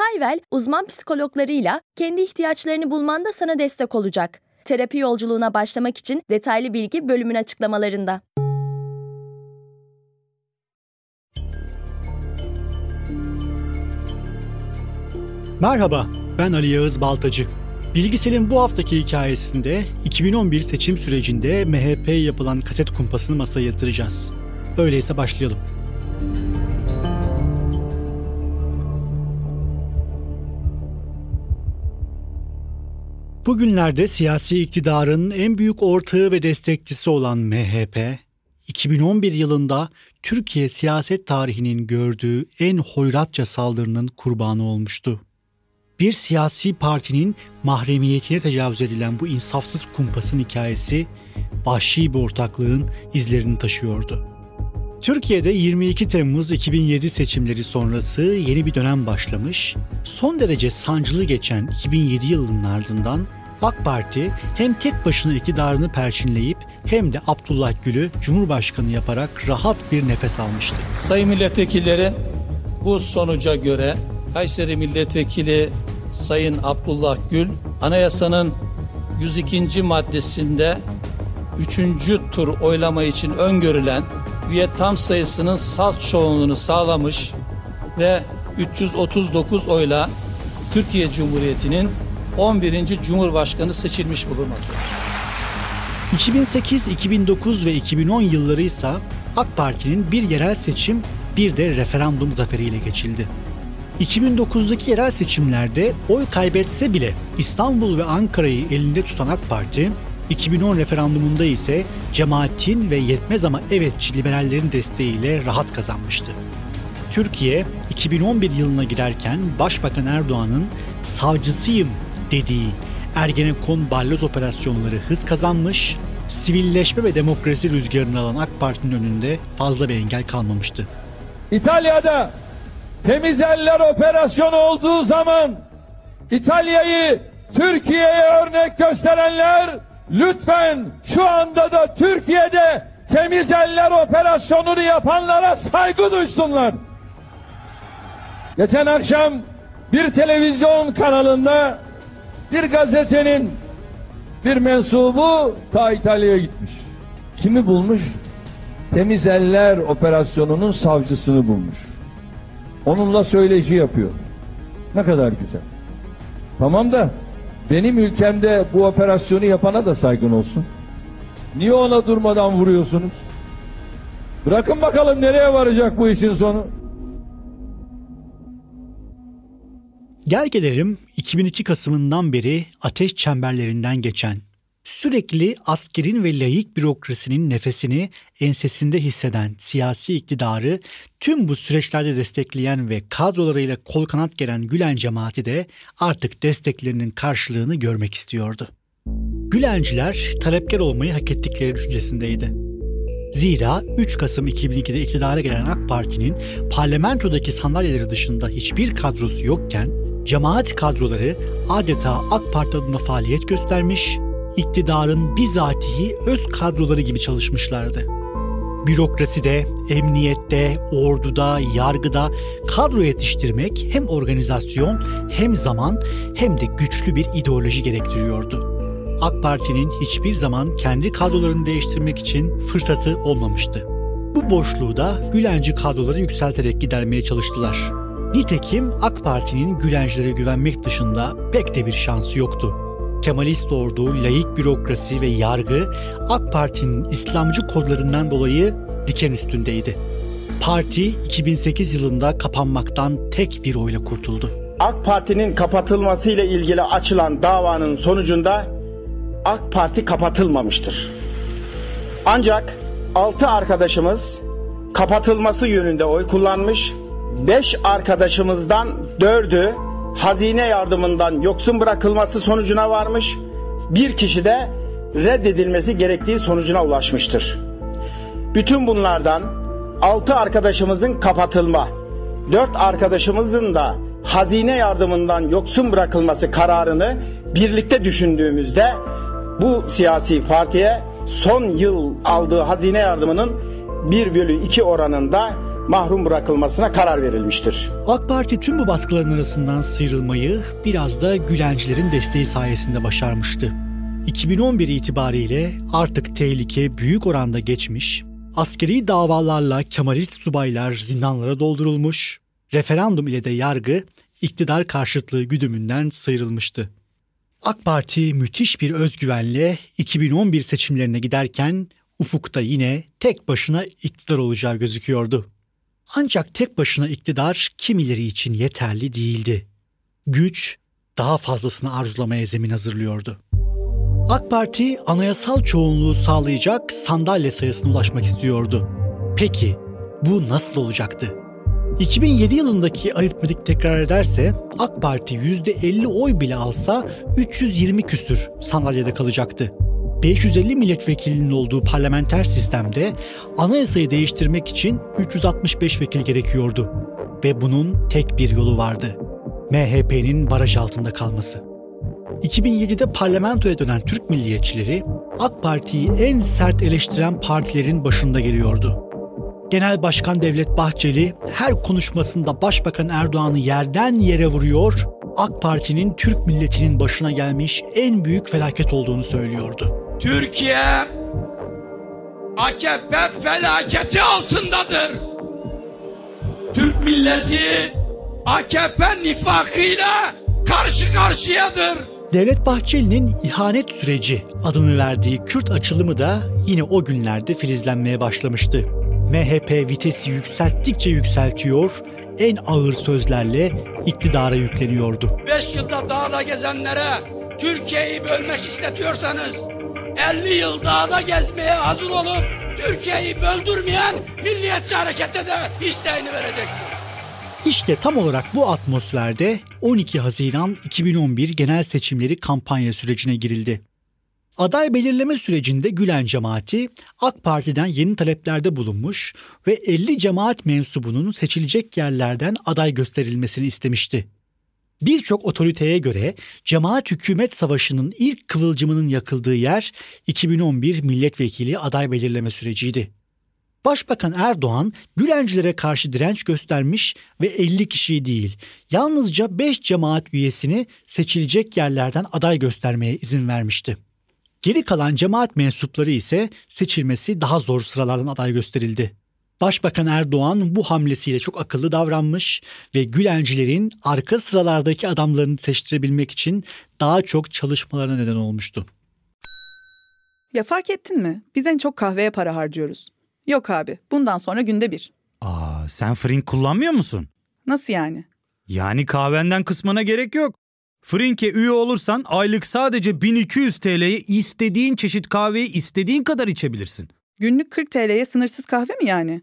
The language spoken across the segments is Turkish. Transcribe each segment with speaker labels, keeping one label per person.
Speaker 1: Hayvel, uzman psikologlarıyla kendi ihtiyaçlarını bulmanda sana destek olacak. Terapi yolculuğuna başlamak için detaylı bilgi bölümün açıklamalarında.
Speaker 2: Merhaba, ben Ali Yağız Baltacı. Bilgisel'in bu haftaki hikayesinde 2011 seçim sürecinde MHP'ye yapılan kaset kumpasını masaya yatıracağız. Öyleyse başlayalım. Bugünlerde siyasi iktidarın en büyük ortağı ve destekçisi olan MHP, 2011 yılında Türkiye siyaset tarihinin gördüğü en hoyratça saldırının kurbanı olmuştu. Bir siyasi partinin mahremiyetine tecavüz edilen bu insafsız kumpasın hikayesi vahşi bir ortaklığın izlerini taşıyordu. Türkiye'de 22 Temmuz 2007 seçimleri sonrası yeni bir dönem başlamış, son derece sancılı geçen 2007 yılının ardından AK Parti hem tek başına iktidarını perçinleyip hem de Abdullah Gül'ü Cumhurbaşkanı yaparak rahat bir nefes almıştı.
Speaker 3: Sayın milletvekilleri bu sonuca göre Kayseri Milletvekili Sayın Abdullah Gül anayasanın 102. maddesinde 3. tur oylama için öngörülen üye tam sayısının salt çoğunluğunu sağlamış ve 339 oyla Türkiye Cumhuriyeti'nin 11. Cumhurbaşkanı seçilmiş bulunmaktadır.
Speaker 2: 2008, 2009 ve 2010 yılları ise AK Parti'nin bir yerel seçim bir de referandum zaferiyle geçildi. 2009'daki yerel seçimlerde oy kaybetse bile İstanbul ve Ankara'yı elinde tutan AK Parti, 2010 referandumunda ise cemaatin ve yetmez ama evetçi liberallerin desteğiyle rahat kazanmıştı. Türkiye 2011 yılına girerken Başbakan Erdoğan'ın savcısıyım dediği Ergenekon balyoz operasyonları hız kazanmış, sivilleşme ve demokrasi rüzgarını alan AK Parti'nin önünde fazla bir engel kalmamıştı.
Speaker 4: İtalya'da temiz eller operasyonu olduğu zaman İtalya'yı Türkiye'ye örnek gösterenler lütfen şu anda da Türkiye'de temiz eller operasyonunu yapanlara saygı duysunlar. Geçen akşam bir televizyon kanalında bir gazetenin bir mensubu ta İtalya'ya gitmiş. Kimi bulmuş? Temiz Eller operasyonunun savcısını bulmuş. Onunla söyleşi yapıyor. Ne kadar güzel. Tamam da benim ülkemde bu operasyonu yapana da saygın olsun. Niye ona durmadan vuruyorsunuz? Bırakın bakalım nereye varacak bu işin sonu.
Speaker 2: Gel gelelim 2002 Kasım'ından beri ateş çemberlerinden geçen, sürekli askerin ve layık bürokrasinin nefesini ensesinde hisseden siyasi iktidarı tüm bu süreçlerde destekleyen ve kadrolarıyla kol kanat gelen Gülen cemaati de artık desteklerinin karşılığını görmek istiyordu. Gülenciler talepkar olmayı hak ettikleri düşüncesindeydi. Zira 3 Kasım 2002'de iktidara gelen AK Parti'nin parlamentodaki sandalyeleri dışında hiçbir kadrosu yokken cemaat kadroları adeta AK Parti adına faaliyet göstermiş, iktidarın bizatihi öz kadroları gibi çalışmışlardı. Bürokraside, emniyette, orduda, yargıda kadro yetiştirmek hem organizasyon hem zaman hem de güçlü bir ideoloji gerektiriyordu. AK Parti'nin hiçbir zaman kendi kadrolarını değiştirmek için fırsatı olmamıştı. Bu boşluğu da Gülenci kadroları yükselterek gidermeye çalıştılar. Nitekim AK Parti'nin Gülencilere güvenmek dışında pek de bir şansı yoktu. Kemalist ordu, layık bürokrasi ve yargı AK Parti'nin İslamcı kodlarından dolayı diken üstündeydi. Parti 2008 yılında kapanmaktan tek bir oyla kurtuldu.
Speaker 5: AK Parti'nin kapatılmasıyla ilgili açılan davanın sonucunda AK Parti kapatılmamıştır. Ancak 6 arkadaşımız kapatılması yönünde oy kullanmış, 5 arkadaşımızdan 4'ü hazine yardımından yoksun bırakılması sonucuna varmış, bir kişi de reddedilmesi gerektiği sonucuna ulaşmıştır. Bütün bunlardan 6 arkadaşımızın kapatılma, 4 arkadaşımızın da hazine yardımından yoksun bırakılması kararını birlikte düşündüğümüzde bu siyasi partiye son yıl aldığı hazine yardımının 1 bölü 2 oranında mahrum bırakılmasına karar verilmiştir.
Speaker 2: AK Parti tüm bu baskıların arasından sıyrılmayı biraz da Gülencilerin desteği sayesinde başarmıştı. 2011 itibariyle artık tehlike büyük oranda geçmiş, askeri davalarla Kemalist subaylar zindanlara doldurulmuş, referandum ile de yargı iktidar karşıtlığı güdümünden sıyrılmıştı. AK Parti müthiş bir özgüvenle 2011 seçimlerine giderken ufukta yine tek başına iktidar olacağı gözüküyordu. Ancak tek başına iktidar kimileri için yeterli değildi. Güç daha fazlasını arzulamaya zemin hazırlıyordu. AK Parti anayasal çoğunluğu sağlayacak sandalye sayısına ulaşmak istiyordu. Peki bu nasıl olacaktı? 2007 yılındaki aritmetik tekrar ederse AK Parti %50 oy bile alsa 320 küsür sandalyede kalacaktı. 550 milletvekilinin olduğu parlamenter sistemde anayasayı değiştirmek için 365 vekil gerekiyordu ve bunun tek bir yolu vardı. MHP'nin baraj altında kalması. 2007'de parlamentoya dönen Türk milliyetçileri AK Parti'yi en sert eleştiren partilerin başında geliyordu. Genel Başkan Devlet Bahçeli her konuşmasında Başbakan Erdoğan'ı yerden yere vuruyor, AK Parti'nin Türk milletinin başına gelmiş en büyük felaket olduğunu söylüyordu.
Speaker 6: Türkiye AKP felaketi altındadır. Türk milleti AKP nifakıyla karşı karşıyadır.
Speaker 2: Devlet Bahçeli'nin ihanet süreci adını verdiği Kürt açılımı da yine o günlerde filizlenmeye başlamıştı. MHP vitesi yükselttikçe yükseltiyor, en ağır sözlerle iktidara yükleniyordu.
Speaker 6: 5 yılda dağda gezenlere Türkiye'yi bölmek istetiyorsanız 50 yıl dağda gezmeye hazır olup Türkiye'yi böldürmeyen milliyetçi harekete de isteğini vereceksin.
Speaker 2: İşte tam olarak bu atmosferde 12 Haziran 2011 genel seçimleri kampanya sürecine girildi. Aday belirleme sürecinde Gülen cemaati AK Parti'den yeni taleplerde bulunmuş ve 50 cemaat mensubunun seçilecek yerlerden aday gösterilmesini istemişti. Birçok otoriteye göre cemaat hükümet savaşının ilk kıvılcımının yakıldığı yer 2011 milletvekili aday belirleme süreciydi. Başbakan Erdoğan Gülencilere karşı direnç göstermiş ve 50 kişiyi değil yalnızca 5 cemaat üyesini seçilecek yerlerden aday göstermeye izin vermişti. Geri kalan cemaat mensupları ise seçilmesi daha zor sıralardan aday gösterildi. Başbakan Erdoğan bu hamlesiyle çok akıllı davranmış ve Gülencilerin arka sıralardaki adamlarını seçtirebilmek için daha çok çalışmalarına neden olmuştu.
Speaker 7: Ya fark ettin mi? Biz en çok kahveye para harcıyoruz. Yok abi, bundan sonra günde bir.
Speaker 8: Aa, sen Frink kullanmıyor musun?
Speaker 7: Nasıl yani?
Speaker 8: Yani kahvenden kısmına gerek yok. Frink'e üye olursan aylık sadece 1200 TL'ye istediğin çeşit kahveyi istediğin kadar içebilirsin.
Speaker 7: Günlük 40 TL'ye sınırsız kahve mi yani?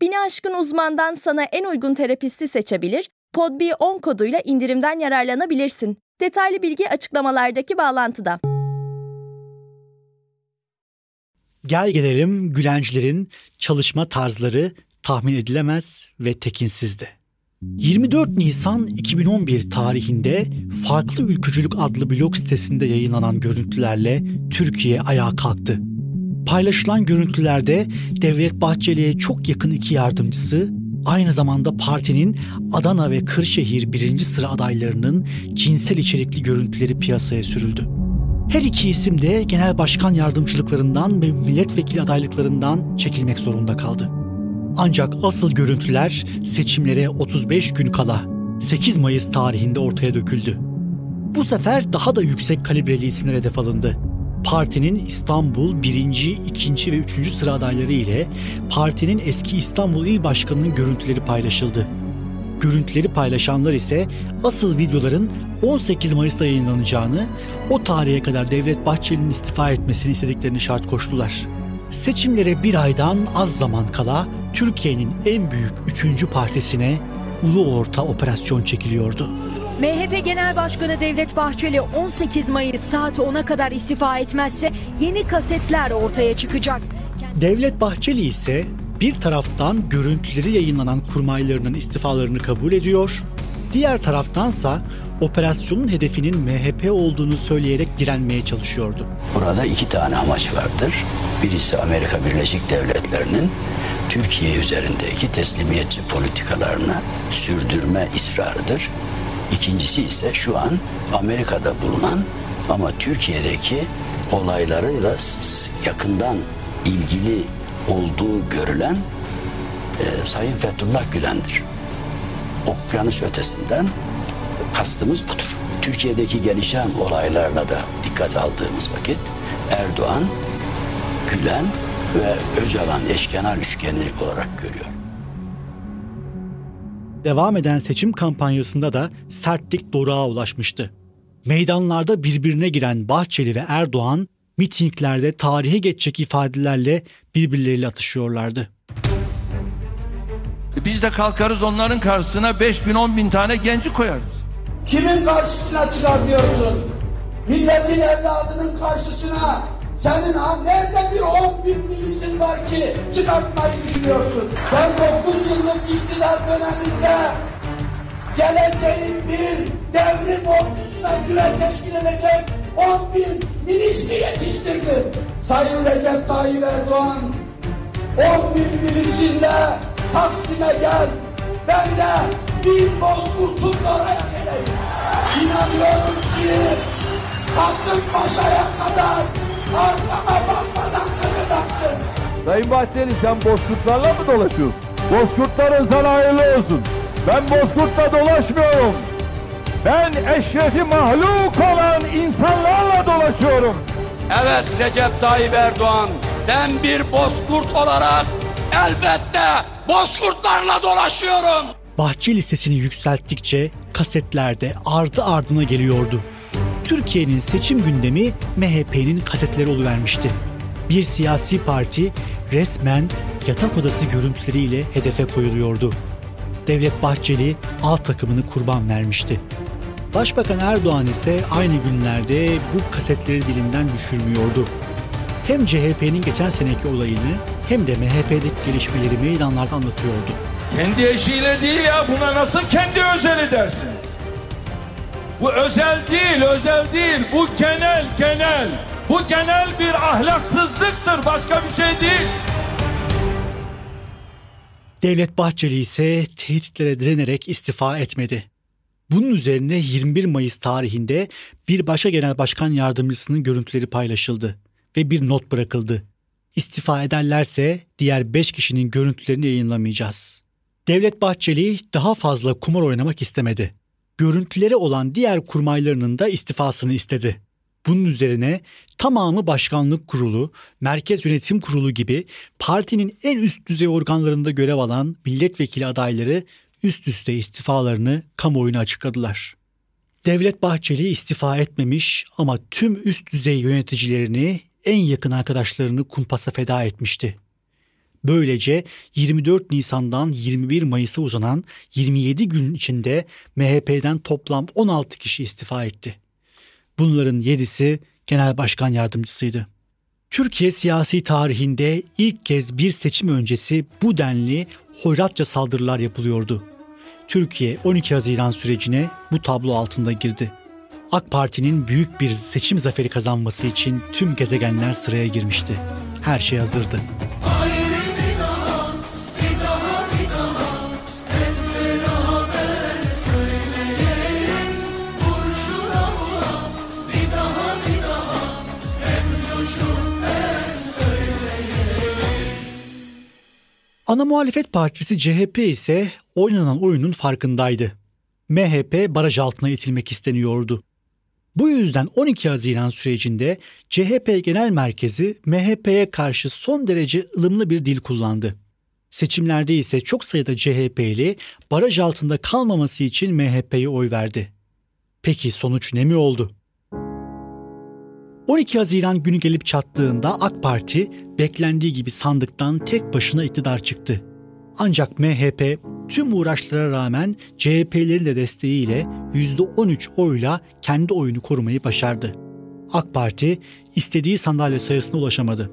Speaker 1: Bini aşkın uzmandan sana en uygun terapisti seçebilir, podb10 koduyla indirimden yararlanabilirsin. Detaylı bilgi açıklamalardaki bağlantıda.
Speaker 2: Gel gelelim Gülencilerin çalışma tarzları tahmin edilemez ve tekinsizdi. 24 Nisan 2011 tarihinde Farklı Ülkücülük adlı blog sitesinde yayınlanan görüntülerle Türkiye ayağa kalktı. Paylaşılan görüntülerde Devlet Bahçeli'ye çok yakın iki yardımcısı, aynı zamanda partinin Adana ve Kırşehir birinci sıra adaylarının cinsel içerikli görüntüleri piyasaya sürüldü. Her iki isim de genel başkan yardımcılıklarından ve milletvekili adaylıklarından çekilmek zorunda kaldı. Ancak asıl görüntüler seçimlere 35 gün kala 8 Mayıs tarihinde ortaya döküldü. Bu sefer daha da yüksek kalibreli isimler hedef alındı. Partinin İstanbul 1. 2. ve 3. sıra adayları ile partinin eski İstanbul İl Başkanı'nın görüntüleri paylaşıldı. Görüntüleri paylaşanlar ise asıl videoların 18 Mayıs'ta yayınlanacağını, o tarihe kadar Devlet Bahçeli'nin istifa etmesini istediklerini şart koştular. Seçimlere bir aydan az zaman kala Türkiye'nin en büyük üçüncü partisine ulu orta operasyon çekiliyordu.
Speaker 9: MHP Genel Başkanı Devlet Bahçeli 18 Mayıs saat 10'a kadar istifa etmezse yeni kasetler ortaya çıkacak.
Speaker 2: Devlet Bahçeli ise bir taraftan görüntüleri yayınlanan kurmaylarının istifalarını kabul ediyor, diğer taraftansa operasyonun hedefinin MHP olduğunu söyleyerek direnmeye çalışıyordu.
Speaker 10: Burada iki tane amaç vardır. Birisi Amerika Birleşik Devletleri'nin Türkiye üzerindeki teslimiyetçi politikalarını sürdürme ısrarıdır. İkincisi ise şu an Amerika'da bulunan ama Türkiye'deki olaylarıyla yakından ilgili olduğu görülen e, Sayın Fethullah Gülen'dir. Okyanus ötesinden kastımız budur. Türkiye'deki gelişen olaylarla da dikkat aldığımız vakit Erdoğan, Gülen ve Öcalan eşkenar üçgeni olarak görüyor.
Speaker 2: Devam eden seçim kampanyasında da sertlik doruğa ulaşmıştı. Meydanlarda birbirine giren Bahçeli ve Erdoğan mitinglerde tarihe geçecek ifadelerle birbirleriyle atışıyorlardı.
Speaker 4: Biz de kalkarız onların karşısına 5 bin 10 bin tane genci koyarız.
Speaker 6: Kimin karşısına çıkar diyorsun? Milletin evladının karşısına senin nerede bir on bin milisin var ki çıkartmayı düşünüyorsun? Sen 9 yıllık iktidar döneminde geleceğin bir devrim ordusuna göre teşkil edecek 10 bin milis mi yetiştirdin? Sayın Recep Tayyip Erdoğan 10 bin milisinle Taksim'e gel. Ben de bin bozkurtun oraya geleceğim. İnanıyorum ki Kasımpaşa'ya kadar arkama bakmadan kaçacaksın.
Speaker 4: Sayın Bahçeli sen bozkurtlarla mı dolaşıyorsun? Bozkurtların sana hayırlı olsun. Ben bozkurtla dolaşmıyorum. Ben eşrefi mahluk olan insanlarla dolaşıyorum.
Speaker 6: Evet Recep Tayyip Erdoğan, ben bir bozkurt olarak elbette bozkurtlarla dolaşıyorum.
Speaker 2: Bahçeli sesini yükselttikçe kasetlerde ardı ardına geliyordu. Türkiye'nin seçim gündemi MHP'nin kasetleri oluvermişti. Bir siyasi parti resmen yatak odası görüntüleriyle hedefe koyuluyordu. Devlet Bahçeli A takımını kurban vermişti. Başbakan Erdoğan ise aynı günlerde bu kasetleri dilinden düşürmüyordu. Hem CHP'nin geçen seneki olayını hem de MHP'deki gelişmeleri meydanlarda anlatıyordu.
Speaker 4: Kendi eşiyle değil ya buna nasıl kendi özeli dersin? Bu özel değil, özel değil. Bu genel, genel. Bu genel bir ahlaksızlıktır, başka bir şey değil.
Speaker 2: Devlet Bahçeli ise tehditlere direnerek istifa etmedi. Bunun üzerine 21 Mayıs tarihinde bir başka genel başkan yardımcısının görüntüleri paylaşıldı ve bir not bırakıldı. İstifa ederlerse diğer 5 kişinin görüntülerini yayınlamayacağız. Devlet Bahçeli daha fazla kumar oynamak istemedi. Görüntüleri olan diğer kurmaylarının da istifasını istedi. Bunun üzerine tamamı başkanlık kurulu, merkez yönetim kurulu gibi partinin en üst düzey organlarında görev alan milletvekili adayları üst üste istifalarını kamuoyuna açıkladılar. Devlet Bahçeli istifa etmemiş ama tüm üst düzey yöneticilerini, en yakın arkadaşlarını kumpasa feda etmişti. Böylece 24 Nisan'dan 21 Mayıs'a uzanan 27 gün içinde MHP'den toplam 16 kişi istifa etti. Bunların 7'si genel başkan yardımcısıydı. Türkiye siyasi tarihinde ilk kez bir seçim öncesi bu denli hoyratça saldırılar yapılıyordu. Türkiye 12 Haziran sürecine bu tablo altında girdi. AK Parti'nin büyük bir seçim zaferi kazanması için tüm gezegenler sıraya girmişti. Her şey hazırdı. Ana muhalefet partisi CHP ise oynanan oyunun farkındaydı. MHP baraj altına itilmek isteniyordu. Bu yüzden 12 Haziran sürecinde CHP Genel Merkezi MHP'ye karşı son derece ılımlı bir dil kullandı. Seçimlerde ise çok sayıda CHP'li baraj altında kalmaması için MHP'ye oy verdi. Peki sonuç ne mi oldu? 12 Haziran günü gelip çattığında AK Parti beklendiği gibi sandıktan tek başına iktidar çıktı. Ancak MHP tüm uğraşlara rağmen CHP'lerin de desteğiyle %13 oyla kendi oyunu korumayı başardı. AK Parti istediği sandalye sayısına ulaşamadı.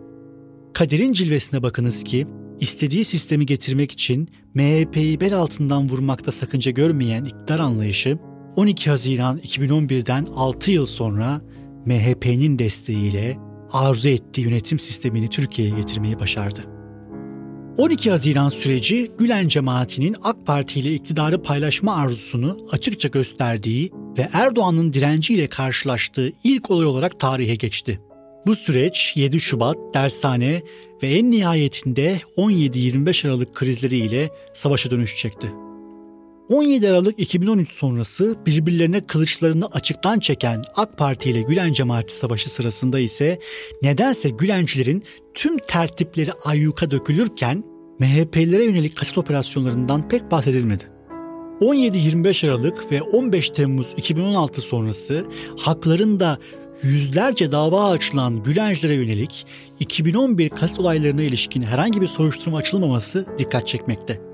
Speaker 2: Kaderin cilvesine bakınız ki istediği sistemi getirmek için MHP'yi bel altından vurmakta sakınca görmeyen iktidar anlayışı 12 Haziran 2011'den 6 yıl sonra MHP'nin desteğiyle arzu ettiği yönetim sistemini Türkiye'ye getirmeyi başardı. 12 Haziran süreci Gülen cemaatinin AK Parti ile iktidarı paylaşma arzusunu açıkça gösterdiği ve Erdoğan'ın direnciyle karşılaştığı ilk olay olarak tarihe geçti. Bu süreç 7 Şubat, dershane ve en nihayetinde 17-25 Aralık krizleriyle savaşa dönüşecekti. 17 Aralık 2013 sonrası birbirlerine kılıçlarını açıktan çeken AK Parti ile Gülen Cemaati Savaşı sırasında ise nedense Gülencilerin tüm tertipleri ayyuka dökülürken MHP'lilere yönelik kaset operasyonlarından pek bahsedilmedi. 17-25 Aralık ve 15 Temmuz 2016 sonrası haklarında yüzlerce dava açılan Gülencilere yönelik 2011 kaset olaylarına ilişkin herhangi bir soruşturma açılmaması dikkat çekmekte.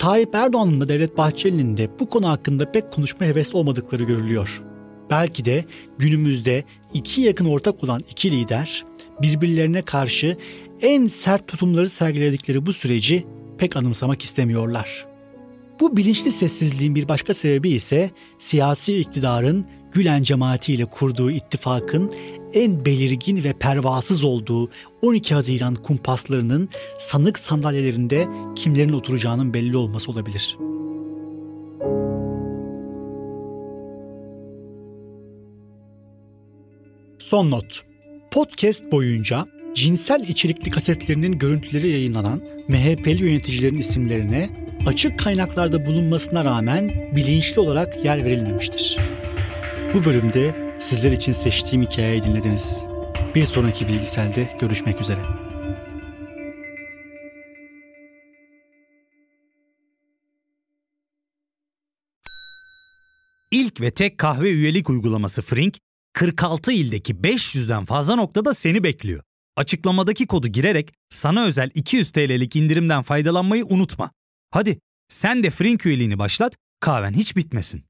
Speaker 2: Tayyip Erdoğan'ın da Devlet Bahçeli'nin de bu konu hakkında pek konuşma hevesli olmadıkları görülüyor. Belki de günümüzde iki yakın ortak olan iki lider birbirlerine karşı en sert tutumları sergiledikleri bu süreci pek anımsamak istemiyorlar. Bu bilinçli sessizliğin bir başka sebebi ise siyasi iktidarın Gülen cemaati ile kurduğu ittifakın en belirgin ve pervasız olduğu 12 Haziran kumpaslarının sanık sandalyelerinde kimlerin oturacağının belli olması olabilir. Son not. Podcast boyunca cinsel içerikli kasetlerinin görüntüleri yayınlanan MHP'li yöneticilerin isimlerine açık kaynaklarda bulunmasına rağmen bilinçli olarak yer verilmemiştir. Bu bölümde sizler için seçtiğim hikayeyi dinlediniz. Bir sonraki bilgiselde görüşmek üzere.
Speaker 8: İlk ve tek kahve üyelik uygulaması Frink, 46 ildeki 500'den fazla noktada seni bekliyor. Açıklamadaki kodu girerek sana özel 200 TL'lik indirimden faydalanmayı unutma. Hadi sen de Frink üyeliğini başlat, kahven hiç bitmesin.